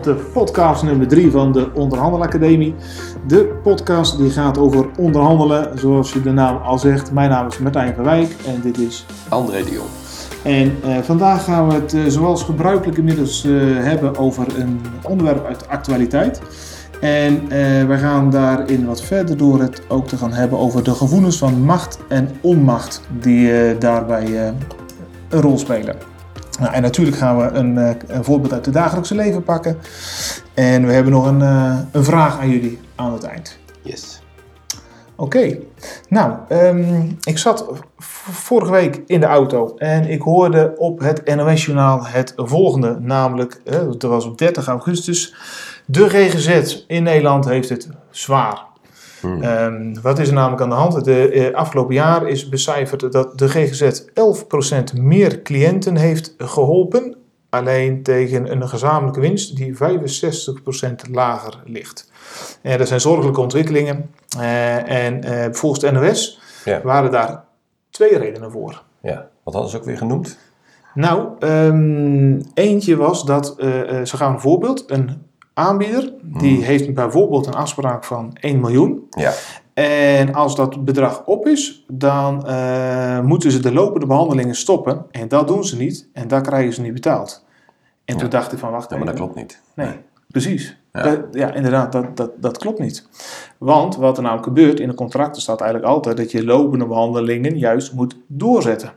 op de podcast nummer 3 van de Onderhandelacademie. De podcast die gaat over onderhandelen, zoals je de naam al zegt. Mijn naam is Martijn van Wijk en dit is André de Jong. En eh, vandaag gaan we het eh, zoals gebruikelijk inmiddels eh, hebben over een onderwerp uit de actualiteit. En we gaan daarin wat verder door het ook te gaan hebben over de gevoelens van macht en onmacht die daarbij een rol spelen. Nou, en natuurlijk gaan we een, eh, een voorbeeld uit het dagelijkse leven pakken. En we hebben nog een, eh, een vraag aan jullie aan het eind. Yes. Oké, nou, ehm, ik zat vorige week in de auto en ik hoorde op het NOS-journaal het volgende, namelijk, eh, dat was op 30 augustus, de GGZ in Nederland heeft het zwaar. Hmm. Ehm, wat is er namelijk aan de hand? De eh, afgelopen jaar is becijferd dat de GGZ 11% meer cliënten heeft geholpen, alleen tegen een gezamenlijke winst die 65% lager ligt. En dat zijn zorgelijke ontwikkelingen. Eh, en volgens de NOS Ja. waren daar twee redenen voor. ja. Wat hadden ze ook weer genoemd? Nou, ehm, eentje was dat, ze gaan een voorbeeld, een aanbieder, die Hmm. heeft bijvoorbeeld een afspraak van 1 miljoen. Ja. En als dat bedrag op is, dan eh, moeten ze de lopende behandelingen stoppen. En dat doen ze niet en daar krijgen ze niet betaald. En toen dacht ik van, wacht ja, maar dat klopt niet. Nee, precies. Ja. Dat- ja inderdaad, dat, dat, dat klopt niet. Want wat er namelijk gebeurt, in de contracten staat eigenlijk altijd dat je lopende behandelingen juist moet doorzetten.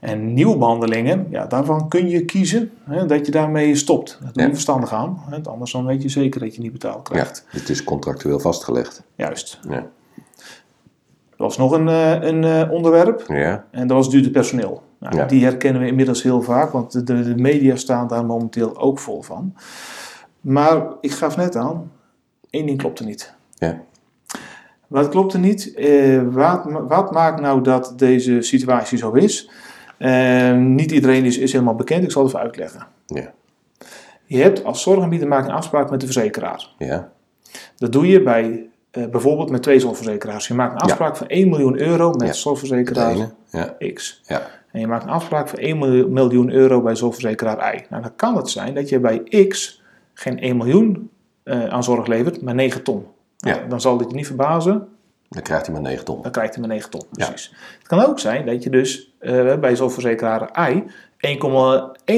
En nieuwe behandelingen, ja, daarvan kun je kiezen hè, dat je daarmee stopt. Dat doe je Ja. verstandig aan, hè, anders dan weet je zeker dat je niet betaald Ja, krijgt. het is contractueel vastgelegd. Juist. Ja. Er was nog een, eh, een eh, onderwerp Ja. en dat was duurder personeel. Nou, Ja. Die herkennen we inmiddels heel vaak, want de, de media staan daar momenteel ook vol van. Maar ik gaf net aan, één ding klopte niet. Ja. Wat klopt er niet? Eh, wat, wat maakt nou dat deze situatie zo is? Eh, niet iedereen is, is helemaal bekend, ik zal het even uitleggen. Ja. Je hebt als zorgaanbieder maak een afspraak met de verzekeraar. Ja. Dat doe je bij eh, bijvoorbeeld met twee zorgverzekeraars. Je maakt een afspraak van 1 miljoen euro met Ja. Zorgverzekeraar. Ja. X. Ja. En je maakt een afspraak voor 1 miljoen- euro bij zorgverzekeraar Y. Nou, dan kan het zijn dat je bij X geen 1 miljoen eh, aan zorg levert, maar 9 ton. Nou, Ja. Dan zal dit je niet verbazen, Dan krijgt hij maar 9 ton. dan krijgt hij maar 9 ton. Ja. Precies. Het kan ook zijn dat je dus eh, bij zorgverzekeraar Y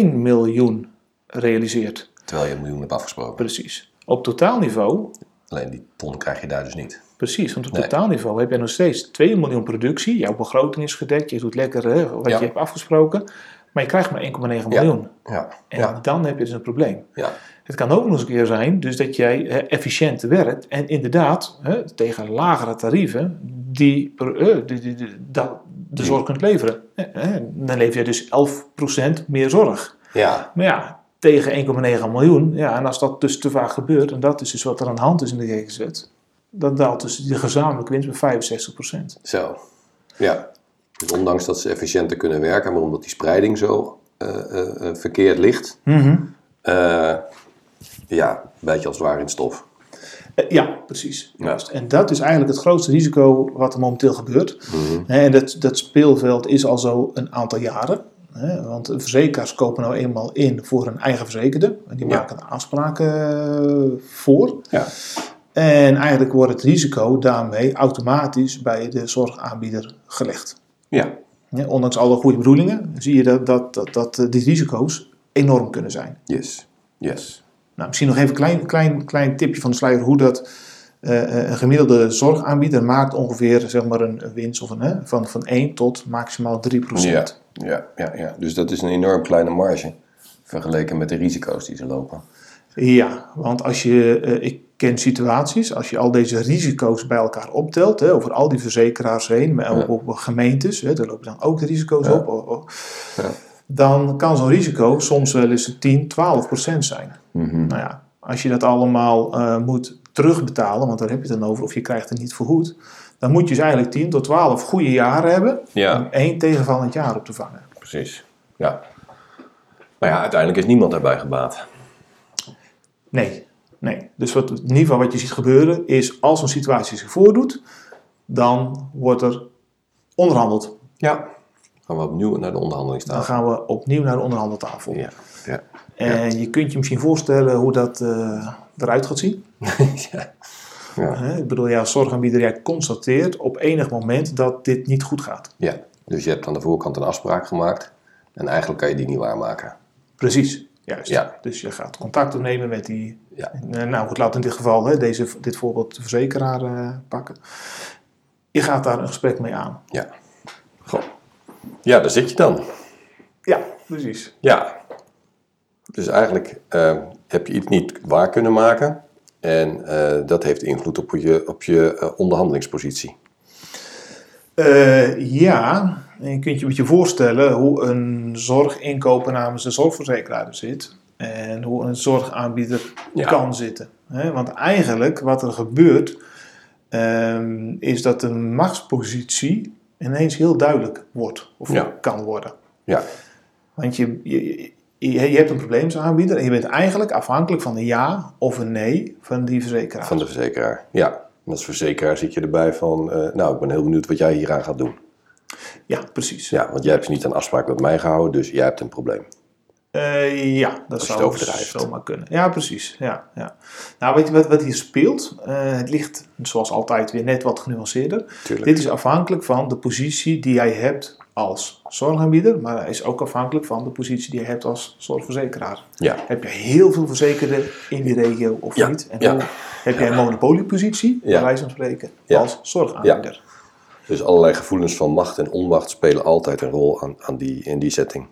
1,1 miljoen realiseert. Terwijl je een miljoen hebt afgesproken. Precies. Op totaalniveau Alleen die ton krijg je daar dus niet. Precies, want op Nee. totaalniveau heb je nog steeds 2 miljoen productie. Jouw begroting is gedekt, je doet lekker hè, wat Ja. je hebt afgesproken. Maar je krijgt maar 1,9 miljoen. Ja. En Ja. dan heb je dus een probleem. Ja. Het kan ook nog eens een keer zijn dus dat jij hè, efficiënt werkt en inderdaad hè, tegen lagere tarieven die, eh, die, die- die- dat- de zorg kunt leveren. Dan lever je dus 11% meer zorg. Ja. Maar ja, tegen 1,9 miljoen, ja, en als dat dus te vaak gebeurt, en dat is dus wat er aan de hand is in de GGZ, dan daalt dus de gezamenlijke winst met 65%. Zo. Ja. Dus ondanks dat ze efficiënter kunnen werken, maar omdat die spreiding zo eh, eh, verkeerd ligt, eh, ja, bijt je als het ware in stof. Eh, Ja, precies. Ja. Juist. En dat is eigenlijk het grootste risico wat er momenteel gebeurt. Mhm. En dat, dat speelveld is al zo een aantal jaren. Want verzekeraars kopen nou eenmaal in voor een eigen verzekerde. En die Ja. maken afspraken eh, voor. Ja. En eigenlijk wordt het risico daarmee automatisch bij de zorgaanbieder gelegd. Ja. Ja, ondanks alle goede bedoelingen zie je dat, dat, dat, dat eh, die risico's enorm kunnen zijn. Yes. Yes. Nou, misschien nog even een klein, klein, klein tipje van de sluier hoe dat eh, eh, een gemiddelde zorgaanbieder maakt ongeveer zeg maar een, winst of een, hè, van, van 1 tot maximaal 3 Ja. Ja, ja, ja. Dus dat is een enorm kleine marge vergeleken met de risico's die ze lopen. Ja, want als je, eh, ik ken situaties, als je al deze risico's bij elkaar optelt, hè, over al die verzekeraars heen, maar ook Ja. op gemeentes, hè, daar lopen dan ook de risico's Ja. op, oh, oh, Ja. Dan kan zo'n risico soms wel eens 10, 12 procent zijn. Mhm. Nou ja, als je dat allemaal eh, moet terugbetalen, want daar heb je het dan over, of je krijgt het niet vergoed, dan moet je dus eigenlijk 10 tot 12 goede jaren hebben Ja. om één tegenvallend jaar op te vangen. Precies. Ja. Maar ja, uiteindelijk is niemand daarbij gebaat. Nee, nee. Dus wat, in ieder geval wat je ziet gebeuren is als een situatie zich voordoet, dan wordt er onderhandeld. Ja. Gaan we opnieuw naar de onderhandelingstafel. Dan gaan we opnieuw naar de onderhandeltafel. Ja. ja. En je kunt je misschien voorstellen hoe dat uh, eruit gaat zien. ja. Ja. Ik bedoel, ja, zorgaanbieder, jij constateert op enig moment dat dit niet goed gaat. Ja, dus je hebt aan de voorkant een afspraak gemaakt en eigenlijk kan je die niet waarmaken. Precies, juist. Ja. Dus je gaat contact opnemen met die, Ja. eh, nou goed, we in dit geval hè, deze, dit voorbeeld de verzekeraar eh, pakken. Je gaat daar een gesprek mee aan. Ja. Goh. Ja, daar zit je dan. Ja, precies. Ja. Dus eigenlijk eh, heb je iets niet waar kunnen maken. En eh, dat heeft invloed op je, op je eh, onderhandelingspositie. Ja, en je kunt je een beetje voorstellen hoe een zorginkoper namens de zorgverzekeraar er zit. En hoe een zorgaanbieder Ja. kan zitten. Want eigenlijk wat er gebeurt, ehm, is dat de machtspositie ineens heel duidelijk wordt. Of Ja. kan worden. Ja, Want je, je, je, je hebt een probleemsaanbieder en je bent eigenlijk afhankelijk van een ja of een nee van die verzekeraar. van de verzekeraar. Ja, en als verzekeraar zit je erbij van, eh, nou, ik ben heel benieuwd wat jij hieraan gaat doen. Ja, precies. Ja, want jij hebt niet een afspraak met mij gehouden, dus jij hebt een probleem. Eh, ja, dat zou zomaar kunnen. Ja, precies. Ja, ja. Nou, weet je wat, wat hier speelt? Eh, het ligt, zoals altijd, weer net wat genuanceerder. Tuurlijk. Dit is afhankelijk van de positie die jij hebt als zorgaanbieder, maar is ook afhankelijk van de positie die je hebt als zorgverzekeraar. Ja, Heb je heel veel verzekerden in die regio of Ja, niet? En ja. hoe heb jij een monopoliepositie, bij wijze van spreken, als zorgaanbieder? dus allerlei gevoelens van macht en onmacht spelen altijd een rol aan, aan die, in die setting.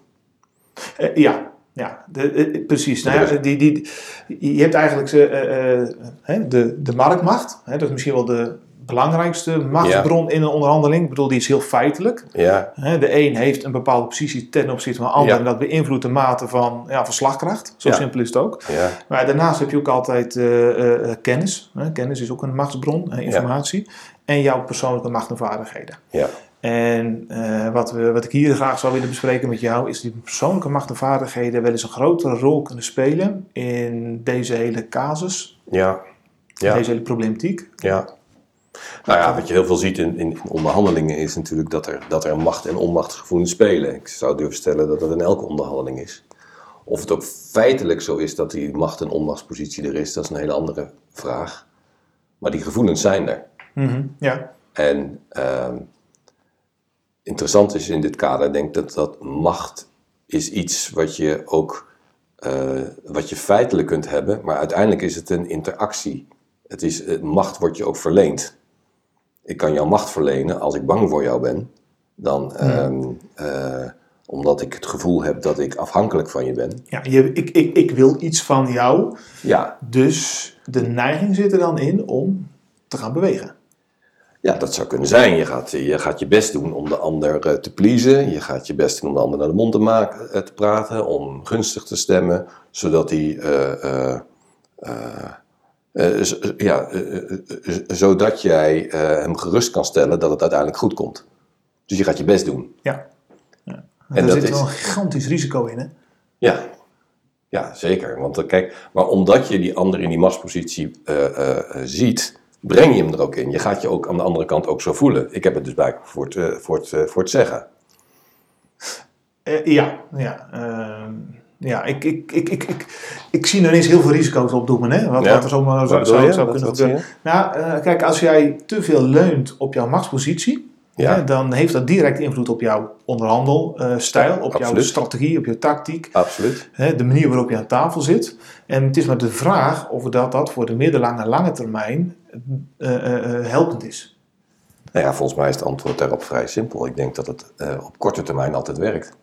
Eh, ja, ja de, eh, precies. Nou Ja, die, die, je hebt eigenlijk eh, eh, de, de marktmacht. Hè, dat is misschien wel de belangrijkste machtsbron in een onderhandeling. Ik bedoel, die is heel feitelijk. Ja, Hè, de een heeft een bepaalde positie ten opzichte van de ander. Ja. En dat beïnvloedt de mate van, ja, van slagkracht. Zo simpel is het ook. ja, Maar daarnaast heb je ook altijd eh, eh, eh, kennis. Hè. Kennis is ook een machtsbron, eh, informatie. En jouw persoonlijke macht en vaardigheden. ja, En eh, wat, we, wat ik hier graag zou willen bespreken met jou, is die persoonlijke macht en vaardigheden wel eens een grotere rol kunnen spelen in deze hele casus, ja, ja. deze hele problematiek. Ja. Nou ja, wat je heel veel ziet in, in, in onderhandelingen is natuurlijk dat er, dat er macht- en onmachtsgevoelens spelen. Ik zou durven stellen dat dat in elke onderhandeling is. Of het ook feitelijk zo is dat die macht- en onmachtspositie er is, dat is een hele andere vraag. Maar die gevoelens zijn er. Ja, En ehm, interessant is in dit kader, denk ik dat dat macht is iets wat je ook eh, wat je feitelijk kunt hebben, maar uiteindelijk is het een interactie. Het is, macht wordt je ook verleend. Ik kan jou macht verlenen als ik bang voor jou ben, dan ehm, eh, omdat ik het gevoel heb dat ik afhankelijk van je ben. ja je, ik, ik, ik wil iets van jou, Ja, dus de neiging zit er dan in om te gaan bewegen. Ja, dat zou kunnen zijn. Je gaat je, gaat je best doen om de ander eh, te pleasen. Je gaat je best doen om de ander naar de mond te, maken, eh, te praten, om gunstig te stemmen, zodat hij. ja, zodat jij eh, hem gerust kan stellen dat het uiteindelijk goed komt. Dus je gaat je best doen. Ja. ja. En Daar zit is- wel een gigantisch risico in, hè? Ja, ja zeker. Want kijk, maar omdat je die ander in die machtspositie ziet, breng je hem er ook in. Je gaat je ook aan de andere kant ook zo voelen. Ik heb het dus bij voor het, eh, voor het, eh, voor het zeggen. Eh, ja, ja. ehm, ja, ik, ik, ik, ik, ik, ik zie er ineens heel veel risico's op hè? Wat, Ja. wat er zomaar zou, zou, Wat- kunnen wat zie gebeuren. Nou, kijk, als jij te veel leunt op jouw machtspositie, Ja. hè, dan heeft dat direct invloed op jouw onderhandelstijl, op jouw strategie, op je tactiek, Absoluut. hè, de manier waarop je aan tafel zit. En het is maar de vraag of dat, dat voor de middellange en lange termijn eh, eh, eh, helpend is. Nou ja, volgens mij is het antwoord daarop vrij simpel. Ik denk dat het op korte termijn altijd werkt.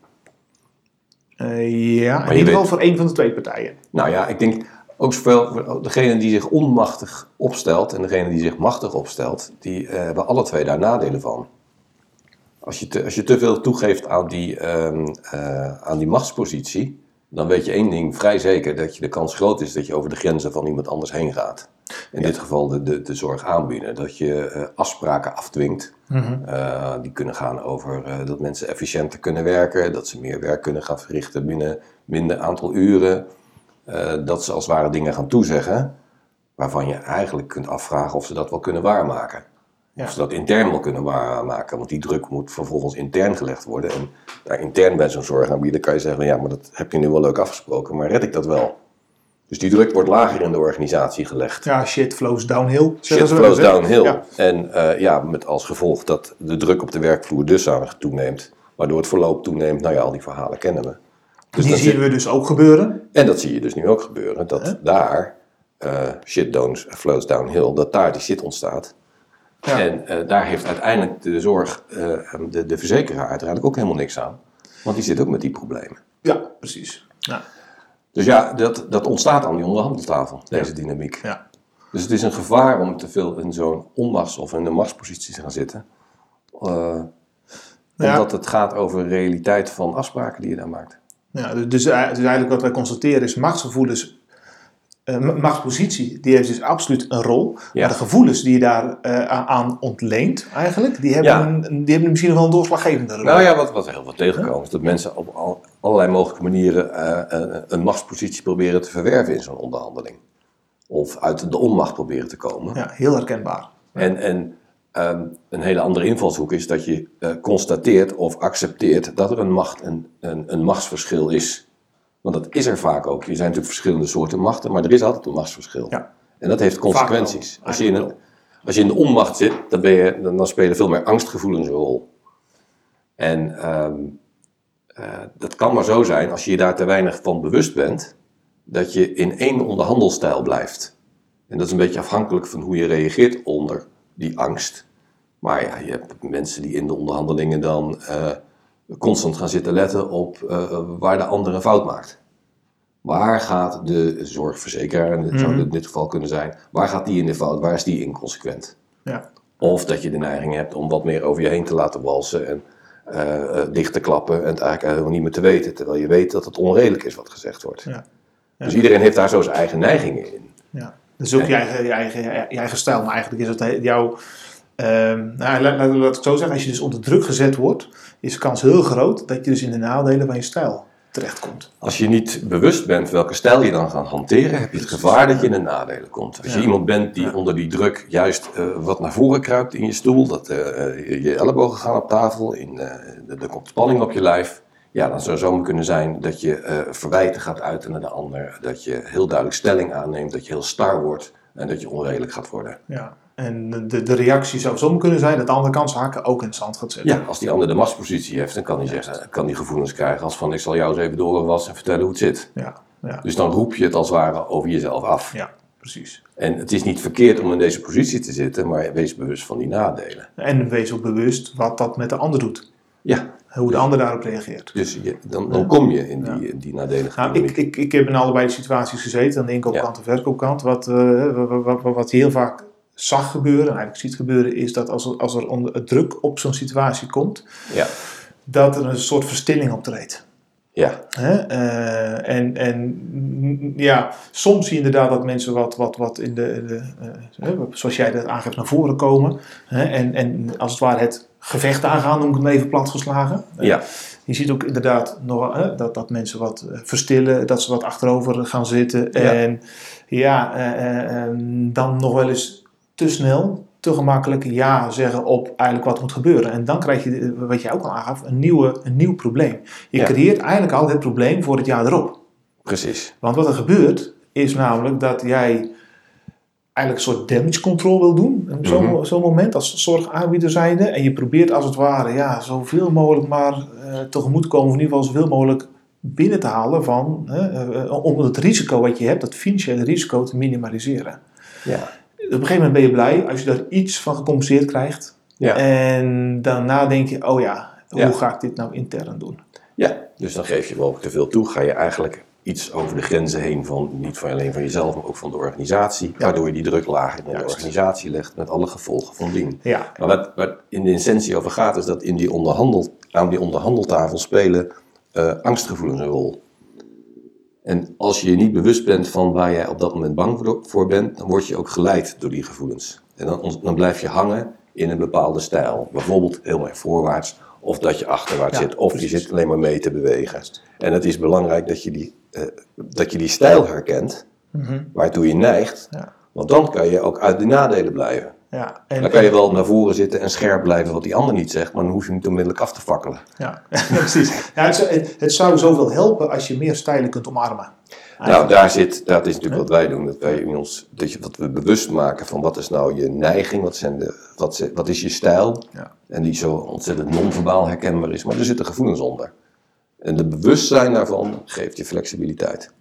Ja, in ieder geval voor één van de twee partijen. Nou ja, ik denk ook zowel degene die zich onmachtig opstelt en degene die zich machtig opstelt, die hebben alle twee daar nadelen van. Als je te, als je te veel toegeeft aan die, ehm, eh, aan die machtspositie, dan weet je één ding vrij zeker, dat je de kans groot is dat je over de grenzen van iemand anders heen gaat. In dit geval de, de, de zorg aanbieden. Dat je eh, afspraken afdwingt. Eh, die kunnen gaan over dat mensen efficiënter kunnen werken, dat ze meer werk kunnen gaan verrichten binnen minder aantal uren. Dat ze als het ware dingen gaan toezeggen, waarvan je eigenlijk kunt afvragen of ze dat wel kunnen waarmaken. Of ze dat intern wel kunnen waarmaken. Want die druk moet vervolgens intern gelegd worden. En daar intern bij zo'n zorgaanbieder kan je zeggen, ja, maar dat heb je nu wel leuk afgesproken, maar red ik dat wel? Dus die druk wordt lager in de organisatie gelegd. Ja, shit flows downhill. Shit flows downhill. Ja. En eh, ja, met als gevolg dat de druk op de werkvloer dusdanig toeneemt, waardoor het verloop toeneemt. Nou ja, al die verhalen kennen we. Dus Die zien zit- we dus ook gebeuren. En dat zie je dus nu ook gebeuren, dat daar eh, shit flows downhill, dat daar die shit ontstaat. Ja. En eh, daar heeft uiteindelijk de zorg, eh, de, de verzekeraar uiteindelijk ook helemaal niks aan. Want die zit ook met die problemen. ja, precies. Ja. Dus ja, dat, dat ontstaat aan die onderhandeltafel, deze dynamiek. Ja. Dus het is een gevaar om te veel in zo'n onmachts- of in een machtspositie te gaan zitten. Eh, Ja. Omdat het gaat over de realiteit van afspraken die je daar maakt. Ja, dus, dus eigenlijk wat wij constateren is machtsgevoelens, ma- machtspositie, die heeft dus absoluut een rol. Ja. Maar de gevoelens die je daar eh, aan- ontleent eigenlijk, die hebben, Ja. een, die hebben misschien nog wel een doorslaggevende rol. Nou ja, wat, wat heel wat tegenkomt, is dat mensen op al- allerlei mogelijke manieren eh, een, een machtspositie proberen te verwerven in zo'n onderhandeling. Of uit de onmacht proberen te komen. Ja, heel herkenbaar. En, en ehm, een hele andere invalshoek is dat je constateert of accepteert dat er een, macht, een, een, een machtsverschil is. Want dat is er vaak ook. Er zijn natuurlijk verschillende soorten machten, maar er is altijd een machtsverschil. Ja. En dat heeft consequenties. Als je, in een, als je in de onmacht zit, dan, ben je, dan, dan spelen veel meer angstgevoelens een rol. En ehm, eh, dat kan maar zo zijn als je je daar te weinig van bewust bent, dat je in één onderhandelstijl blijft. En dat is een beetje afhankelijk van hoe je reageert onder die angst. Maar ja, je hebt mensen die in de onderhandelingen dan eh, constant gaan zitten letten op eh, waar de ander een fout maakt. Waar gaat de zorgverzekeraar, en dat zou Mhm. in dit geval kunnen zijn, waar gaat die in de fout, waar is die inconsequent? Ja. Of dat je de neiging hebt om wat meer over je heen te laten walsen en eh, eh, dicht te klappen en het eigenlijk helemaal niet meer te weten, terwijl je weet dat het onredelijk is wat gezegd wordt. Ja. Dus iedereen heeft daar zo zijn eigen neigingen in. Ja. Dus ook je eigen, je, eigen, je eigen stijl. Maar eigenlijk is het he- jouw... ehm, nou, laat, laat, laat ik het zo zeggen. Als je dus onder druk gezet wordt, is de kans heel groot dat je dus in de nadelen van je stijl terechtkomt. Als je niet bewust bent welke stijl je dan gaat hanteren, heb je het gevaar dat je in de nadelen komt. Als je Ja. iemand bent die onder die druk juist eh, wat naar voren kruipt in je stoel, dat eh, je, ellebogen gaan op tafel, in, eh, er komt spanning op je lijf. Ja, dan zou het zomaar kunnen zijn dat je verwijten gaat uiten naar de ander. Dat je heel duidelijk stelling aanneemt, dat je heel star wordt en dat je onredelijk gaat worden. Ja. En de, de reactie zou zo kunnen zijn dat de andere kant zijn hakken ook in het zand gaat zetten. Ja, als die ander de machtspositie heeft, dan kan hij zeggen, kan die gevoelens krijgen als van ik zal jou eens even doorwassen en vertellen hoe het zit. Ja, ja, Dus dan roep je het als het ware over jezelf af. ja precies. En het is niet verkeerd om in deze positie te zitten, maar wees bewust van die nadelen. En wees ook bewust wat dat met de ander doet. Ja, Hoe de ander daarop reageert. dus je, dan, dan kom je in die, in die nadelige Nou, ik, ik, ik heb in allebei de situaties gezeten, aan de inkoopkant en verkoopkant. Wat, eh, wat, wat, wat je heel vaak zag gebeuren, en eigenlijk ziet gebeuren, is dat als er, als er onder druk op zo'n situatie komt, Ja, dat er een soort verstilling optreedt. ja, Hè? Eh, en, en ja, soms zie je inderdaad dat mensen wat, wat, wat in de, de eh, zoals jij dat aangeeft, naar voren komen. Hè? En, en als het ware het gevecht aangaan, noem ik het even platgeslagen. ja, Je ziet ook inderdaad nog, hè, dat, dat mensen wat eh, verstillen, dat ze wat achterover gaan zitten. Ja. En ja, eh, eh, eh, dan nog wel eens te snel, te gemakkelijk ja zeggen op eigenlijk wat moet gebeuren. En dan krijg je, eh, wat jij ook al aangaf, een, nieuwe, een nieuw probleem. Je Ja. creëert eigenlijk al het probleem voor het jaar erop. precies. Want wat er gebeurt, is namelijk dat jij eigenlijk een soort damage control wil doen. op Zo'n Mhm. zo'n moment als zorgaanbieder zijnde. En je probeert als het ware ja, zoveel mogelijk maar eh, tegemoet te komen. Of in ieder geval zoveel mogelijk binnen te halen van, eh, eh, om het risico wat je hebt, dat financiële risico te minimaliseren. Ja, Op een gegeven moment ben je blij als je daar iets van gecompenseerd krijgt. ja. En daarna denk je, oh ja, hoe Ja. ga ik dit nou intern doen? ja. dus dan geef je wel te veel toe. Ga je eigenlijk iets over de grenzen heen van, niet van alleen van jezelf, maar ook van de organisatie. Waardoor je die druk lager in de Juist. organisatie legt met alle gevolgen van dien. Ja, Maar wat, wat in de essentie over gaat, is dat in die onderhandel, aan die onderhandeltafel spelen eh, angstgevoelens een rol. En als je je niet bewust bent van waar jij op dat moment bang voor- bent, dan word je ook geleid door die gevoelens. En dan, dan blijf je hangen in een bepaalde stijl. Bijvoorbeeld heel erg voorwaarts, of dat je achterwaarts Ja, zit, of precies. je zit alleen maar mee te bewegen. En het is belangrijk dat je die, eh, dat je die stijl herkent, Mhm. waartoe je neigt, ja. want dan kan je ook uit de nadelen blijven. Ja, en, dan kan je wel naar voren zitten en scherp blijven wat die ander niet zegt, maar dan hoef je niet onmiddellijk af te fakkelen. Ja, precies. Ja, het, het, zou zoveel helpen als je meer stijlen kunt omarmen. Nou, daar zit, dat is natuurlijk wat wij doen. Dat wij ons, dat, je, dat we bewust maken van wat is nou je neiging, wat, zijn de, wat, wat is je stijl. Ja. En die zo ontzettend non-verbaal herkenbaar is, maar er zitten gevoelens onder. En de bewustzijn daarvan geeft je flexibiliteit.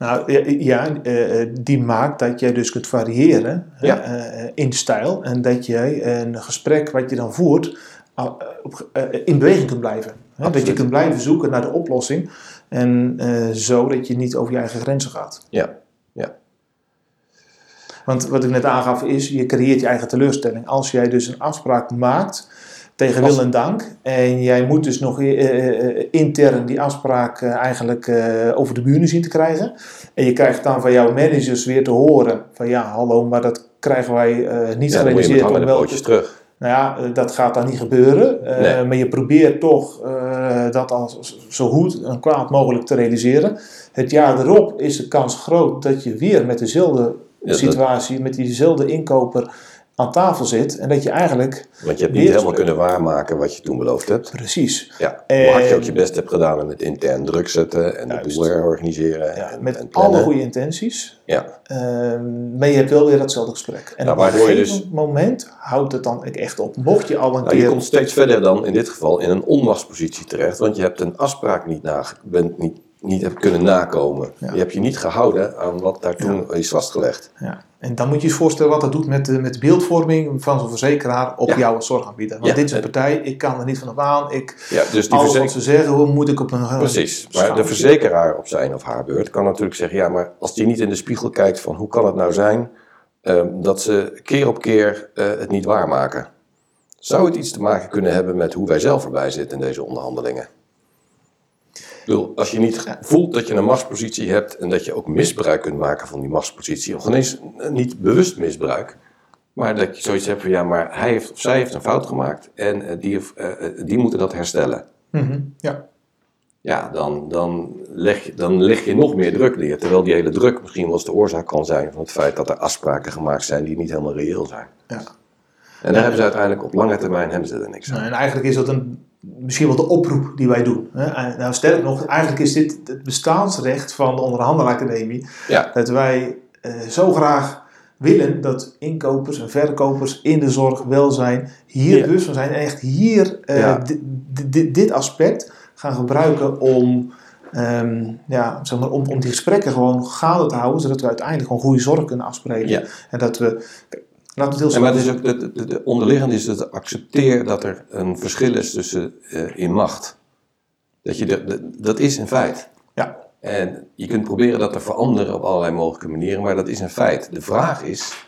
Nou ja, eh, die maakt dat jij dus kunt variëren ja. uh, in stijl en dat jij een gesprek wat je dan voert in beweging kunt blijven. Dat je kunt blijven zoeken naar de oplossing en zo dat je niet over je eigen grenzen gaat. Ja, ja. Want wat ik net aangaf is, je creëert je eigen teleurstelling. Als jij dus een afspraak maakt tegen wil en dank. En jij moet dus nog uh, intern die afspraak uh, eigenlijk over de buren zien te krijgen. En je krijgt dan van jouw managers weer te horen van ja, hallo, maar dat krijgen wij niet ja, gerealiseerd. Dan moet je terug. Nou ja, dat gaat dan niet gebeuren. Nee. Maar je probeert toch dat als zo goed en kwaad mogelijk te realiseren. Het jaar erop is de kans groot dat je weer met dezelfde Ja, situatie, met diezelfde inkoper aan tafel zit. En dat je eigenlijk... Want je hebt niet helemaal kunnen waarmaken wat je toen beloofd hebt. Precies. Ja, En- je ook je best hebt gedaan en het intern druk zetten en de Juist. boel herorganiseren Ja, en, met en alle goede intenties. Ja, Ehm, maar je hebt wel weer datzelfde gesprek. En Nou, op een je gegeven dus- moment houdt het dan echt op. Mocht je al een nou, je keer... komt steeds verder dan in dit geval in een onmachtspositie terecht, want je hebt een afspraak niet, nage- bent niet, niet hebt kunnen nakomen. Ja. Je hebt je niet gehouden aan wat daar toen is vastgelegd. Ja. En dan moet je je voorstellen wat dat doet met de, met de beeldvorming van zo'n verzekeraar op Ja. jou als zorgaanbieder. Want dit is een partij, ik kan er niet van op aan. Ik, Ja, dus die alles wat ze zeggen, hoe moet ik op een... Precies, maar de verzekeraar op zijn of haar beurt kan natuurlijk zeggen: ja, maar als die niet in de spiegel kijkt van hoe kan het nou zijn ehm, dat ze keer op keer eh, het niet waarmaken, zou het iets te maken kunnen hebben met hoe wij zelf erbij zitten in deze onderhandelingen? Bedoel, als je niet voelt dat je een machtspositie hebt en dat je ook misbruik kunt maken van die machtspositie, of geen eens eh, niet bewust misbruik, maar dat je zoiets hebt van ja, maar hij heeft of zij heeft een fout gemaakt en eh, die, eh, die moeten dat herstellen. Mhm, Ja. Ja, dan, dan, leg je, dan leg je nog meer druk neer. Terwijl die hele druk misschien wel eens de oorzaak kan zijn van het feit dat er afspraken gemaakt zijn die niet helemaal reëel zijn. ja. En daar hebben ze uiteindelijk op lange termijn hebben ze er niks aan. Nou, en eigenlijk is dat een, misschien wel de oproep die wij doen. Hè? Nou, sterker nog, eigenlijk is dit het bestaansrecht van de onderhandelacademie. Ja, Dat wij eh, zo graag willen dat inkopers en verkopers in de zorg, welzijn, hier Ja. bewust van zijn. En echt hier eh, Ja. dit aspect gaan gebruiken om, ehm, ja, zeg maar, om, om die gesprekken gewoon gaande te houden. Zodat we uiteindelijk gewoon goede zorg kunnen afspreken. En dat we, het heel en maar het is ook, de, de, de onderliggende is dat accepteer dat er een verschil is tussen eh, in macht. Dat, je de, de- dat is een feit. Ja. En je kunt proberen dat te veranderen op allerlei mogelijke manieren, maar dat is een feit. De vraag is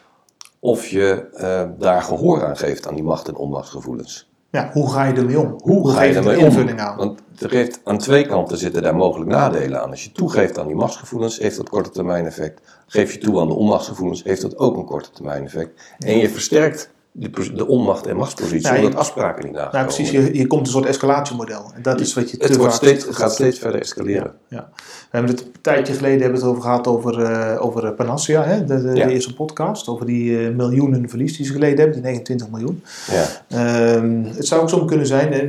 of je eh, daar gehoor aan geeft aan die macht- en onmachtsgevoelens. Ja, hoe ga je ermee om? Hoe ga je ermee er om? invulling aan? Want er heeft, aan twee kanten zitten daar mogelijk nadelen aan. Als je toegeeft aan die machtsgevoelens, heeft dat korte termijn effect. Geef je toe aan de onmachtsgevoelens, heeft dat ook een korte termijn effect. En je versterkt de, de onmacht- en machtspositie, je- omdat afspraken niet nagekomen Nou, precies. Je, je komt een soort escalatiemodel. En dat is wat je te Het, wordt vaak steeds, gaat steeds verder escaleren. Ja. We hebben het een tijdje geleden hebben het over gehad over, eh, over eh, Panacea, hè? De, de, Ja. de eerste podcast. Over die eh, miljoenen verlies die ze geleden hebben, die 29 miljoen. Ja. Ehm, het zou ook zo kunnen zijn eh,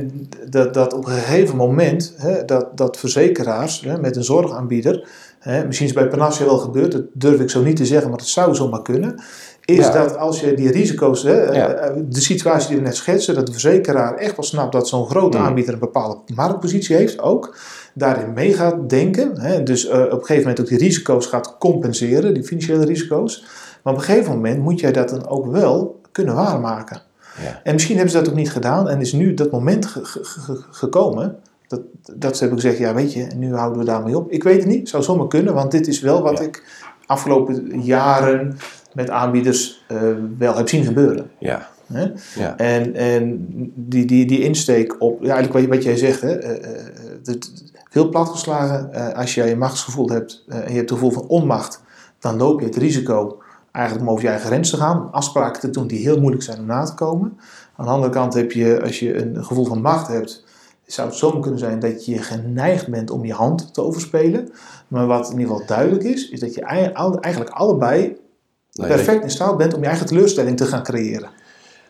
dat, dat op een gegeven moment hè, dat, dat verzekeraars hè, met een zorgaanbieder, hè, misschien is het bij Panacea wel gebeurd, dat durf ik zo niet te zeggen, maar het zou zomaar kunnen. Is Ja. dat als je die risico's, hè, eh, Ja. eh, de situatie die we net schetsen, dat de verzekeraar echt wel snapt dat zo'n grote Mm. aanbieder een bepaalde marktpositie heeft ook, daarin mee gaat denken. Hè, dus eh, op een gegeven moment ook die risico's gaat compenseren, die financiële risico's. Maar op een gegeven moment moet jij dat dan ook wel kunnen waarmaken. Ja. En misschien hebben ze dat ook niet gedaan en is nu dat moment ge- ge- ge- gekomen dat, dat ze hebben gezegd, ja weet je, nu houden we daarmee op. Ik weet het niet, zou zomaar kunnen, want dit is wel wat ik afgelopen jaren met aanbieders eh, wel heb zien gebeuren. Ja. Hè? Ja. En, en die, die, die insteek op, ja, eigenlijk wat, je- wat jij zegt, hè, eh, het, veel platgeslagen, als jij een machtsgevoel hebt en je hebt het gevoel van onmacht, dan loop je het risico eigenlijk om over je eigen grens te gaan, afspraken te doen die heel moeilijk zijn om na te komen. Aan de andere kant heb je, als je een gevoel van macht hebt, zou het zomaar kunnen zijn dat je geneigd bent om je hand te overspelen. Maar wat in ieder geval duidelijk is, is dat je eigenlijk allebei Nou perfect in staat bent om je eigen teleurstelling te gaan creëren.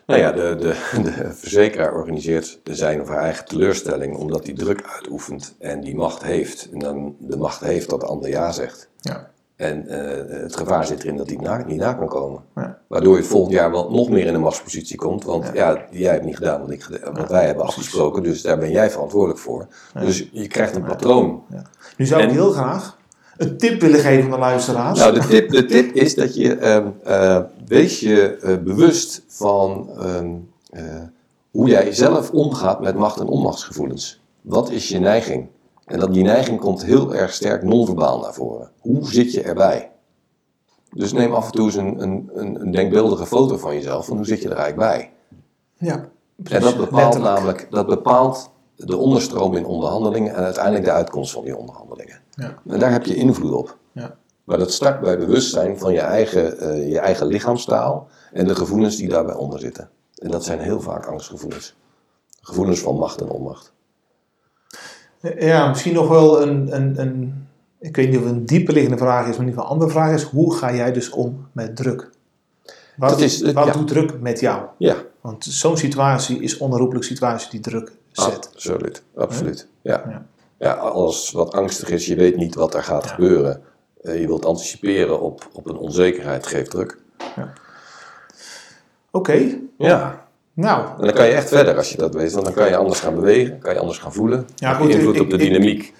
Nou ja, de, de, de verzekeraar organiseert de zijn of haar eigen teleurstelling omdat hij druk uitoefent en die macht heeft. En dan de macht heeft dat de ander ja zegt. Ja. En eh, het gevaar zit erin dat hij na, niet na kan komen. Ja. Waardoor je volgend jaar wel nog meer in een machtspositie komt. Want ja, jij hebt niet gedaan wat, ik, wat wij hebben afgesproken, dus daar ben jij verantwoordelijk voor. Dus je krijgt een patroon. Nu zou ik heel graag een tip willen geven aan de luisteraars. Nou, de tip, de tip is dat je eh, wees je eh, bewust van ehm, eh, hoe jij zelf omgaat met macht- en onmachtsgevoelens. Wat is je neiging? En dat die neiging komt heel erg sterk non-verbaal naar voren. Hoe zit je erbij? Dus neem af en toe eens een, een, een, denkbeeldige foto van jezelf. Van hoe zit je er eigenlijk bij? ja, En precies. dat bepaalt Letterlijk. namelijk dat bepaalt de onderstroom in onderhandelingen en uiteindelijk de uitkomst van die onderhandelingen. Ja. En daar heb je invloed op. Ja. Maar dat start bij bewustzijn van je eigen, eh, je eigen lichaamstaal en de gevoelens die daarbij onder zitten. En dat zijn heel vaak angstgevoelens. Gevoelens van macht en onmacht. Ja, misschien nog wel een, een, een, ik weet niet of het een dieper liggende vraag is, maar in ieder geval een andere vraag is, hoe ga jij dus om met druk? Wat, Dat is- wat ja. doet druk met jou? Ja, Want zo'n situatie is onherroepelijk situatie die druk zet. absoluut. Absoluut. Ja. Ja. Ja. alles wat angstig is, je weet niet wat er gaat gebeuren. Eh, je wilt anticiperen op, op een onzekerheid, geeft druk. Oké, Ja, nou, En dan kan je echt verder als je dat weet, want dan kan je anders gaan bewegen, kan je anders gaan voelen. Ja, goed, invloed ik- op de dynamiek. ik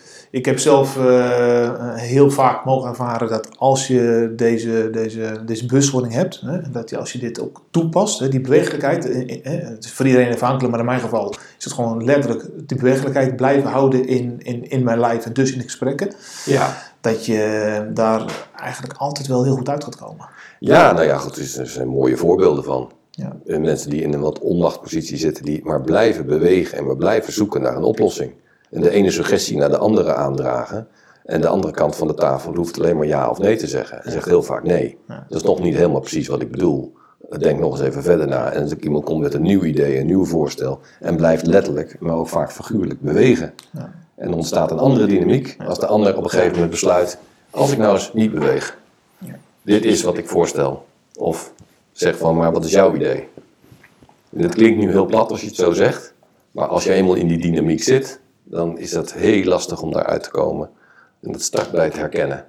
heb zelf eh, heel vaak mogen ervaren dat als je deze, deze, deze bewustwording hebt, hè, en dat je, als je dit ook toepast, hè, die bewegelijkheid, eh, eh, eh, het is voor iedereen afhankelijk, maar in mijn geval is het gewoon letterlijk die bewegelijkheid blijven houden in, in, in mijn lijf en dus in de gesprekken, ja. dat je daar eigenlijk altijd wel heel goed uit gaat komen. ja, nou ja, goed, er zijn- mooie voorbeelden van. Ja. Eh, Mensen die in een wat onmachtpositie zitten, die maar blijven bewegen en maar blijven zoeken naar een oplossing. En de ene suggestie naar de andere aandragen. En de andere kant van de tafel hoeft alleen maar ja of nee te zeggen. En zegt heel vaak nee. Dat is nog niet helemaal precies wat ik bedoel. Denk nog eens even verder na. En als iemand komt met een nieuw idee, een nieuw voorstel. En blijft letterlijk, maar ook vaak figuurlijk bewegen. En ontstaat een andere dynamiek als de ander op een gegeven moment besluit: als ik nou eens niet beweeg, dit is wat ik voorstel. Of zeg van, maar wat is jouw idee? En dat klinkt nu heel plat als je het zo zegt, maar als je eenmaal in die dynamiek zit, dan is dat heel lastig om daaruit te komen. En dat start bij het herkennen.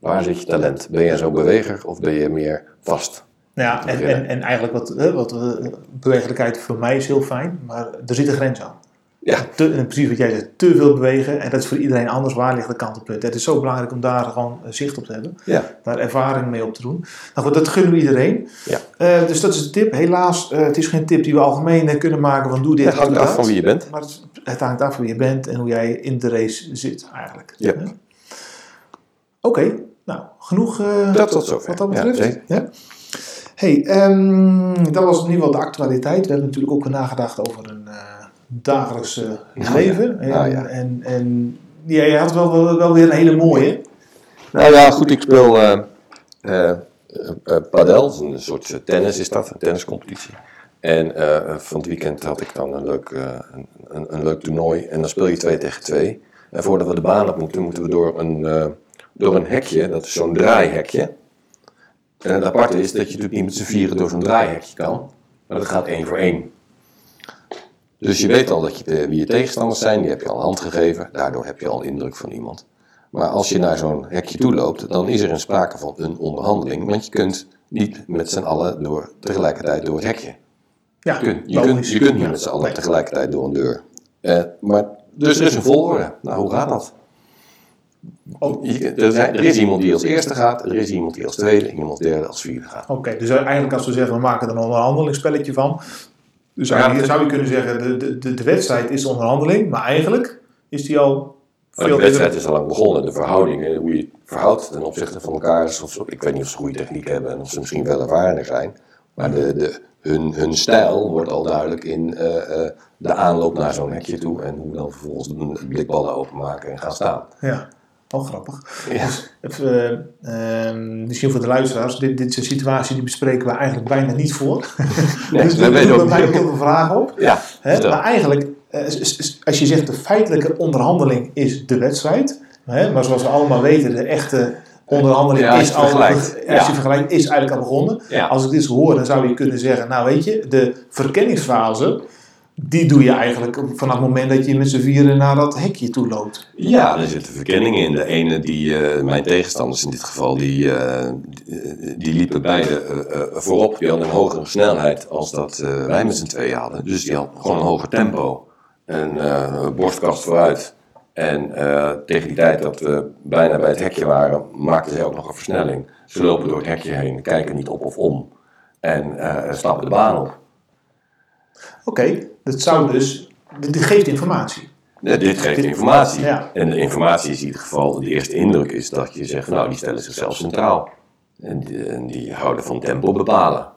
Waar zit je talent? Ben je zo'n beweger of ben je meer vast? Ja, en, en, en eigenlijk wat, hè, wat eh, bewegelijkheid voor mij is heel fijn, maar er zit een grens aan. Ja, Te, precies wat jij zegt, te veel bewegen. En dat is voor iedereen anders. Waar ligt de kantelpunt? Het is zo belangrijk om daar gewoon eh, zicht op te hebben. ja, Daar ervaring mee op te doen. Nou goed, dat gunnen we iedereen. ja. Eh, dus dat is de tip. Helaas, eh, het is geen tip die we algemeen kunnen maken van doe dit Het hangt af van wie je bent. Maar het, het hangt af van wie je bent en hoe jij in de race zit eigenlijk. Ja. Oké, nou, genoeg Dat tot zover. wat dat Ja, betreft. Ja, Hey, ehm, dat was in ieder geval de actualiteit. We hebben natuurlijk ook nagedacht over een dagelijks Nou leven. nou en, en, en ja, je had wel, wel, wel weer een hele mooie. Nou ja, goed, ik speel eh eh, eh, padel, een soort tennis is dat, een tenniscompetitie. En van het weekend had ik dan een leuk, een, een, een leuk toernooi en dan speel je twee tegen twee. En voordat we de baan op moeten, moeten we door een, door een hekje, dat is zo'n draaihekje. En het aparte is dat je natuurlijk niet met z'n vieren door zo'n draaihekje kan, maar dat gaat één voor één. Dus je weet al dat je, eh, wie je tegenstanders zijn, die heb je al een hand gegeven, daardoor heb je al indruk van iemand. Maar als je naar zo'n hekje toe loopt, dan is er een sprake van een onderhandeling. Want je kunt niet met z'n allen door, tegelijkertijd door het hekje. Ja, Je kunt, je kunt, je kunt niet met z'n allen tegelijkertijd door een deur. Eh, maar, dus er is een volgorde. Nou, hoe gaat dat? Oh. Je- er, zijn- er is iemand die als eerste gaat, er is iemand die als tweede, iemand derde, als vierde gaat. Oké, dus eigenlijk als we zeggen we maken er een onderhandelingsspelletje van. Dus zou, Ja, je, het- zou je kunnen zeggen de, de, de, de wedstrijd is de onderhandeling. Maar eigenlijk is die al Maar de wedstrijd is al lang begonnen. De verhoudingen, hoe je het verhoudt ten opzichte van elkaar. is Of, ze- ik weet niet of ze goede techniek hebben en of ze misschien wel ervarener zijn. Maar de, de, hun, hun stijl wordt al duidelijk in eh, eh, de aanloop naar zo'n hekje toe. En hoe dan vervolgens de blikballen openmaken en gaan staan. Ja, oh grappig. Ja. Eh, ehm, misschien voor de luisteraars, dit, dit is een situatie die bespreken we eigenlijk bijna niet voor. Nee, dus daar doen ook bij mij ook niet. heel veel vragen op. Ja. Maar eigenlijk, eh, als je zegt de feitelijke onderhandeling is de wedstrijd. Hè? Maar zoals we allemaal weten, de echte onderhandeling Ja, is al, als Ja. je vergelijkt, is eigenlijk al begonnen. Ja. Als ik dit hoor, dan zou je kunnen zeggen, nou weet je, de verkenningsfase, die doe je eigenlijk vanaf het moment dat je met z'n vieren naar dat hekje toe loopt. Ja, er zitten verkenningen in. De ene, die, eh, mijn tegenstanders in dit geval, die, eh, die, liepen beide eh, voorop. Die hadden een hogere snelheid als dat wij met z'n tweeën hadden. Dus die had gewoon een hoger tempo. Een borstkast vooruit. En tegen die tijd dat we bijna bij het hekje waren, maakten zij ook nog een versnelling. Ze lopen door het hekje heen, kijken niet op of om. En stappen de baan op. Oké, dat zou dus, dit dit geeft informatie. Ja, dit geeft informatie. Ja. En de informatie is in ieder geval, de eerste indruk is dat je zegt, nou die stellen zichzelf centraal. En die, en die houden van tempo bepalen.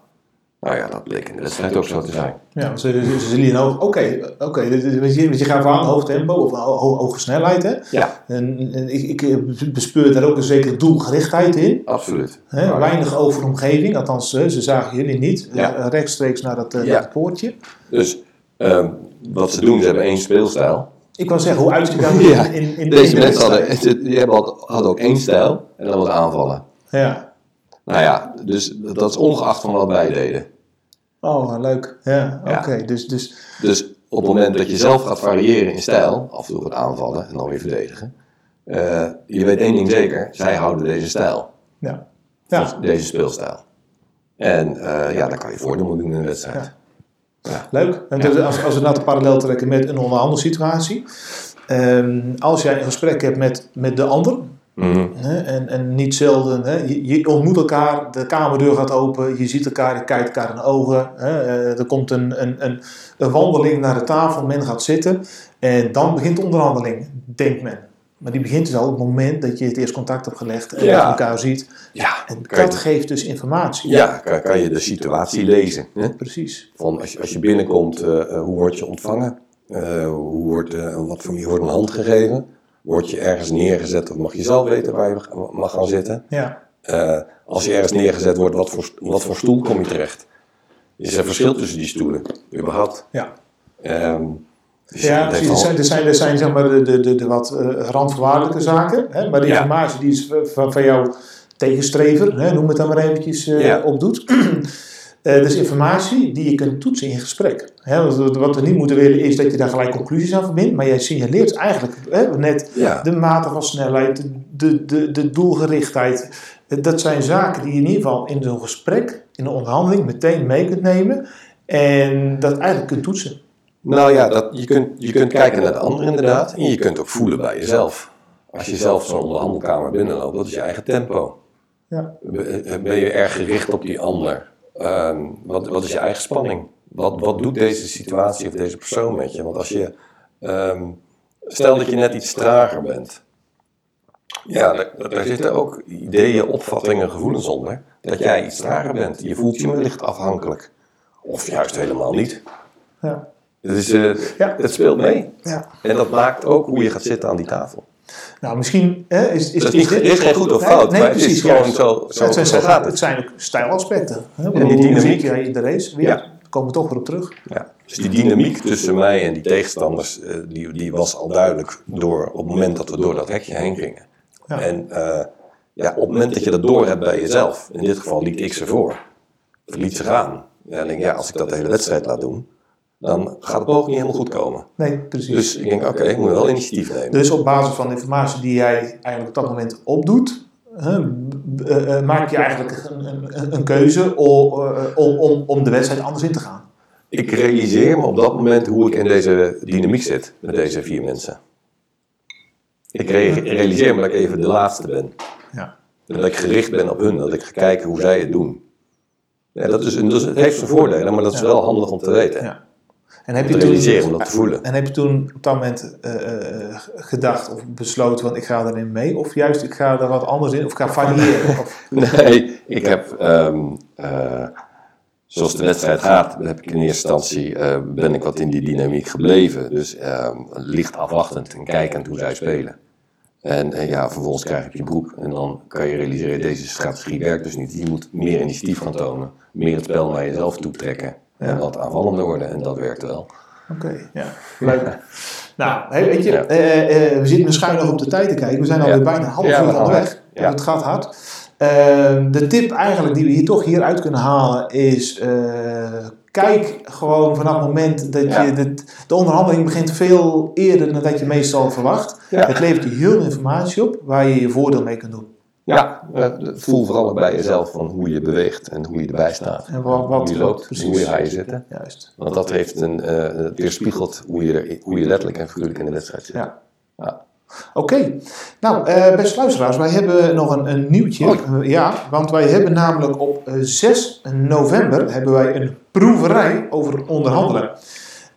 Nou ja, dat bleek in de wedstrijd ook zo te zijn. Ja, ze, ze, ze zullen hoog, oké, oké, je, want je gaat aan hoog tempo of ho- ho- hoge snelheid, hè? Ja, En, en ik, ik bespeur daar ook een zekere doelgerichtheid in. absoluut. Hè? Weinig over de omgeving, althans, eh, ze zagen jullie niet. Ja. Eh, rechtstreeks naar dat, eh, Ja. naar dat poortje. Dus ehm, wat ze doen, ze hebben één speelstijl. Ik wou zeggen, hoe uitziet dat Ja, in, in, in Deze mensen hadden, die hebben al- hadden ook één stijl en dan wat aanvallen. Ja. Nou ja, dus dat is ongeacht van wat wij deden. Oh, leuk. Ja, Ja. oké. Dus, dus, Dus op het moment dat je zelf gaat variëren in stijl, af en toe wat aanvallen en dan weer verdedigen, eh, je weet één ding zeker, zij houden deze stijl, ja. Ja, deze speelstijl. En eh, ja, dan kan je voordeel doen in een wedstrijd. leuk. En dus als, als we dat parallel trekken met een onderhandelsituatie. Ehm, als jij een gesprek hebt met, met de ander, Mhm. Hè, en, en niet zelden, hè, je, je ontmoet elkaar, de kamerdeur gaat open, je ziet elkaar, je kijkt elkaar in de ogen. Hè, eh, er komt een, een, een, een wandeling naar de tafel, men gaat zitten en dan begint de onderhandeling, denkt men. Maar die begint dus al op het moment dat je het eerst contact hebt gelegd en Ja. elkaar ziet. Ja, En je, dat geeft dus informatie. ja kan, kan je de situatie lezen. Hè? Precies. Van als, je, als je binnenkomt, eh, eh, hoe word je ontvangen? Eh, hoe wordt, eh, wat voor je wordt een hand gegeven? Word je ergens neergezet of mag je zelf weten waar je mag gaan zitten? Ja, Eh, als je ergens neergezet wordt, wat voor, wat voor stoel kom je terecht? Is er verschil tussen die stoelen? Überhaupt? ja. Ehm, dus Ja, precies. Er zijn, er zijn, er zijn zeg maar de, de, de, de wat eh, randvoorwaardelijke zaken. Hè? Maar de Ja. informatie die is van, van jouw tegenstrever, hè? noem het dan maar eventjes, eh, Ja. opdoet. Eh dus informatie die je kunt toetsen in gesprek. Wat we niet moeten willen is dat je daar gelijk conclusies aan verbindt. Maar jij signaleert eigenlijk net Ja. de mate van snelheid, de, de, de doelgerichtheid. Eh, Dat zijn zaken die je in ieder geval in zo'n gesprek, in een onderhandeling, meteen mee kunt nemen. En dat eigenlijk kunt toetsen. Nou ja, dat, je, kunt, je kunt kijken naar de ander inderdaad. En je kunt ook voelen bij jezelf. Als je zelf zo'n onderhandelkamer binnenloopt, dat is je eigen tempo. Ja. Ben je erg gericht op die ander? Ehm, wat, wat is je eigen spanning? Wat, wat doet deze situatie of deze persoon met je? Want als je, ehm, stel dat je net iets trager bent. Ja, daar, daar zitten ook ideeën, opvattingen, gevoelens onder. Dat jij iets trager bent. Je voelt je wellicht afhankelijk. Of juist helemaal niet. Ja. Eh, Ja. het speelt mee. Ja. En dat maakt ook hoe je gaat zitten aan die tafel. Nou, misschien hè, is, is, is dit- is geen goed of fout, nee, maar het is precies, gewoon juist. zo- zo- het, zijn, zo gaat het. het zijn ook stijlaspecten. Hè? die Hoe dynamiek. in de race? Weer, Ja. Daar komen we toch weer op terug. Ja. Dus die dynamiek tussen mij en die tegenstanders, eh, die, die was al duidelijk door, op het moment dat we door dat hekje heen gingen. Ja. En eh, ja, op het moment dat je dat door hebt bij jezelf, in dit geval liet ik ze voor, liet ze gaan. Ja, dan denk ik, ja, als ik dat de hele wedstrijd laat doen, dan gaat het ook niet helemaal goed komen. Nee, precies. Dus ik denk, oké, ik moet wel initiatief nemen. Dus op basis van de informatie die jij eigenlijk op dat moment opdoet, hè, eh, eh, maak je eigenlijk een, een, een keuze eh, om, om, om de wedstrijd anders in te gaan. Ik realiseer me op dat moment hoe ik in deze dynamiek zit met deze vier mensen. Ik re- realiseer me dat ik even de laatste ben. Ja. Dat ik gericht ben op hun, dat ik ga kijken hoe zij het doen. Ja, dat is, dus het heeft zijn voordelen, maar dat is wel handig om te weten. Ja. En heb je toen, om dat te voelen. En heb je toen op dat moment eh, eh, gedacht of besloten, want ik ga erin mee, of juist ik ga er wat anders in, of ik ga variëren? Of, Nee, ik heb, ehm, eh, zoals de wedstrijd gaat, heb ik in eerste instantie, eh, ben ik wat in die dynamiek gebleven. Dus ehm, licht afwachtend en kijkend hoe zij spelen. En, en ja, vervolgens krijg ik je broek en dan kan je realiseren, deze strategie werkt dus niet. Je moet meer initiatief gaan tonen, meer het spel naar jezelf toe trekken en wat aanvallender worden en dat werkt wel. Oké, ja, leuk. Nou, hey, weet je, Ja. eh, eh, we zitten schuin nog op de tijd te kijken. We zijn alweer Ja. bijna half uur onderweg. Ja. Het gaat hard. Ehm, de tip eigenlijk die we hier toch hieruit kunnen halen is... eh, kijk gewoon vanaf het moment dat je... De, de onderhandeling begint veel eerder dan dat je meestal verwacht. Het levert je heel veel informatie op waar je je voordeel mee kunt doen. Ja, eh, voel vooral bij jezelf van hoe je beweegt en hoe je erbij staat. En wat, wat hoe je loopt, precies. hoe je ga je zitten. Juist. Want dat heeft een, eh, het weerspiegelt hoe je, hoe je letterlijk en figuurlijk in de wedstrijd zit. Ja. Ja. Oké, nou eh beste luisteraars, wij hebben nog een, een nieuwtje. Eh, ja, want wij hebben namelijk op eh, 6 november hebben wij een proeverij over onderhandelen.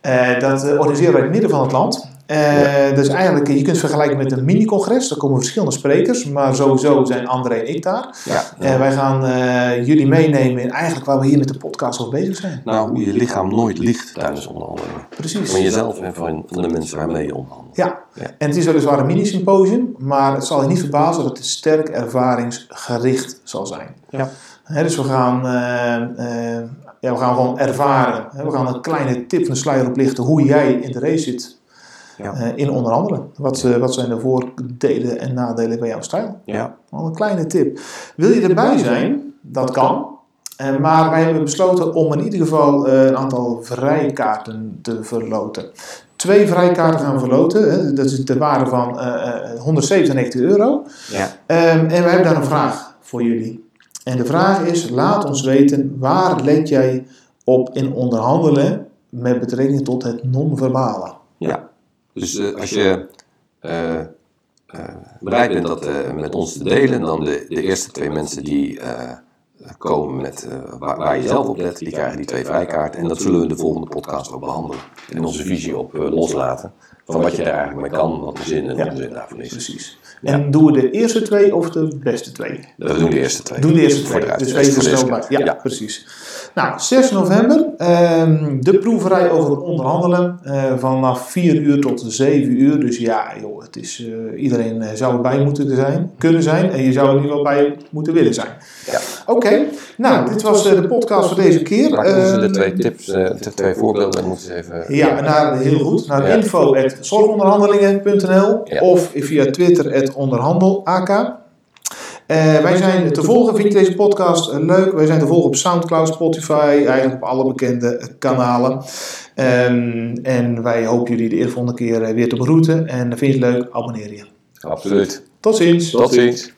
Eh, dat eh, organiseren wij in het midden van het land. Eh, Dus eigenlijk, je kunt het vergelijken met een mini-congres. Er komen verschillende sprekers, maar sowieso zijn André en ik daar. Ja. En wij gaan eh, jullie meenemen in eigenlijk waar we hier met de podcast over bezig zijn. Nou, hoe je lichaam nooit ligt tijdens onderhandelingen. Precies. Van jezelf en van van de mensen waarmee je onderhandelt. Ja, Ja. en het is weliswaar een mini-symposium, maar het zal je niet verbazen dat het sterk ervaringsgericht zal zijn. Ja. Hè, dus we gaan, eh, eh, ja, we gaan gewoon ervaren. Hè, we gaan een kleine tip van de sluier oplichten hoe jij in de race zit Ja. eh, in onderhandelen. Wat, wat zijn de voordelen en nadelen bij jouw stijl? Ja. Al een kleine tip. Wil je erbij zijn? Dat kan. Eh, maar wij hebben besloten om in ieder geval eh, een aantal vrijkaarten te verloten. Twee vrijkaarten gaan we verloten. Hè. Dat is de waarde van eh, eh, 197 euro. Ja. Ehm, en we hebben daar een vraag voor jullie. En de vraag is, laat ons weten, waar let jij op in onderhandelen met betrekking tot het non-verbale? Ja. Dus eh, als je eh, eh, bereid bent dat eh, met ons te delen, dan de, de eerste twee mensen die eh, komen met eh, waar, waar je zelf op let, die krijgen die twee vrijkaarten. En dat zullen we in de volgende podcast ook behandelen. En onze visie op eh, loslaten. Van wat je er eigenlijk mee kan, wat de zin en onzin daarvan is. Precies. En doen we de eerste twee of de beste twee? We doen de eerste twee. Doen de eerste Voor twee. de Dus er snel bij. Ja, precies. Nou, 6 november. ehm, de proeverij over het onderhandelen. eh, vanaf 4 uur tot 7 uur. Dus ja, joh, het is, eh, iedereen eh, zou erbij moeten zijn, kunnen zijn. En je zou er in ieder geval bij moeten willen zijn. Ja. Oké, nou, dit was eh, de podcast voor deze keer. Maak ons de twee tips, eh, de twee voorbeelden, moeten ze even... ja, naar, heel goed. Naar Ja. info.zorgonderhandelingen.nl Ja. of via Twitter onderhandelak. Eh, wij zijn te volgen. Vind je deze podcast eh, leuk? Wij zijn te volgen op Soundcloud, Spotify, eigenlijk op alle bekende eh, kanalen. Ehm, en wij hopen jullie de eerste volgende keer eh, weer te begroeten. En vind je het leuk? Abonneer je. Absoluut. Tot ziens. Tot ziens.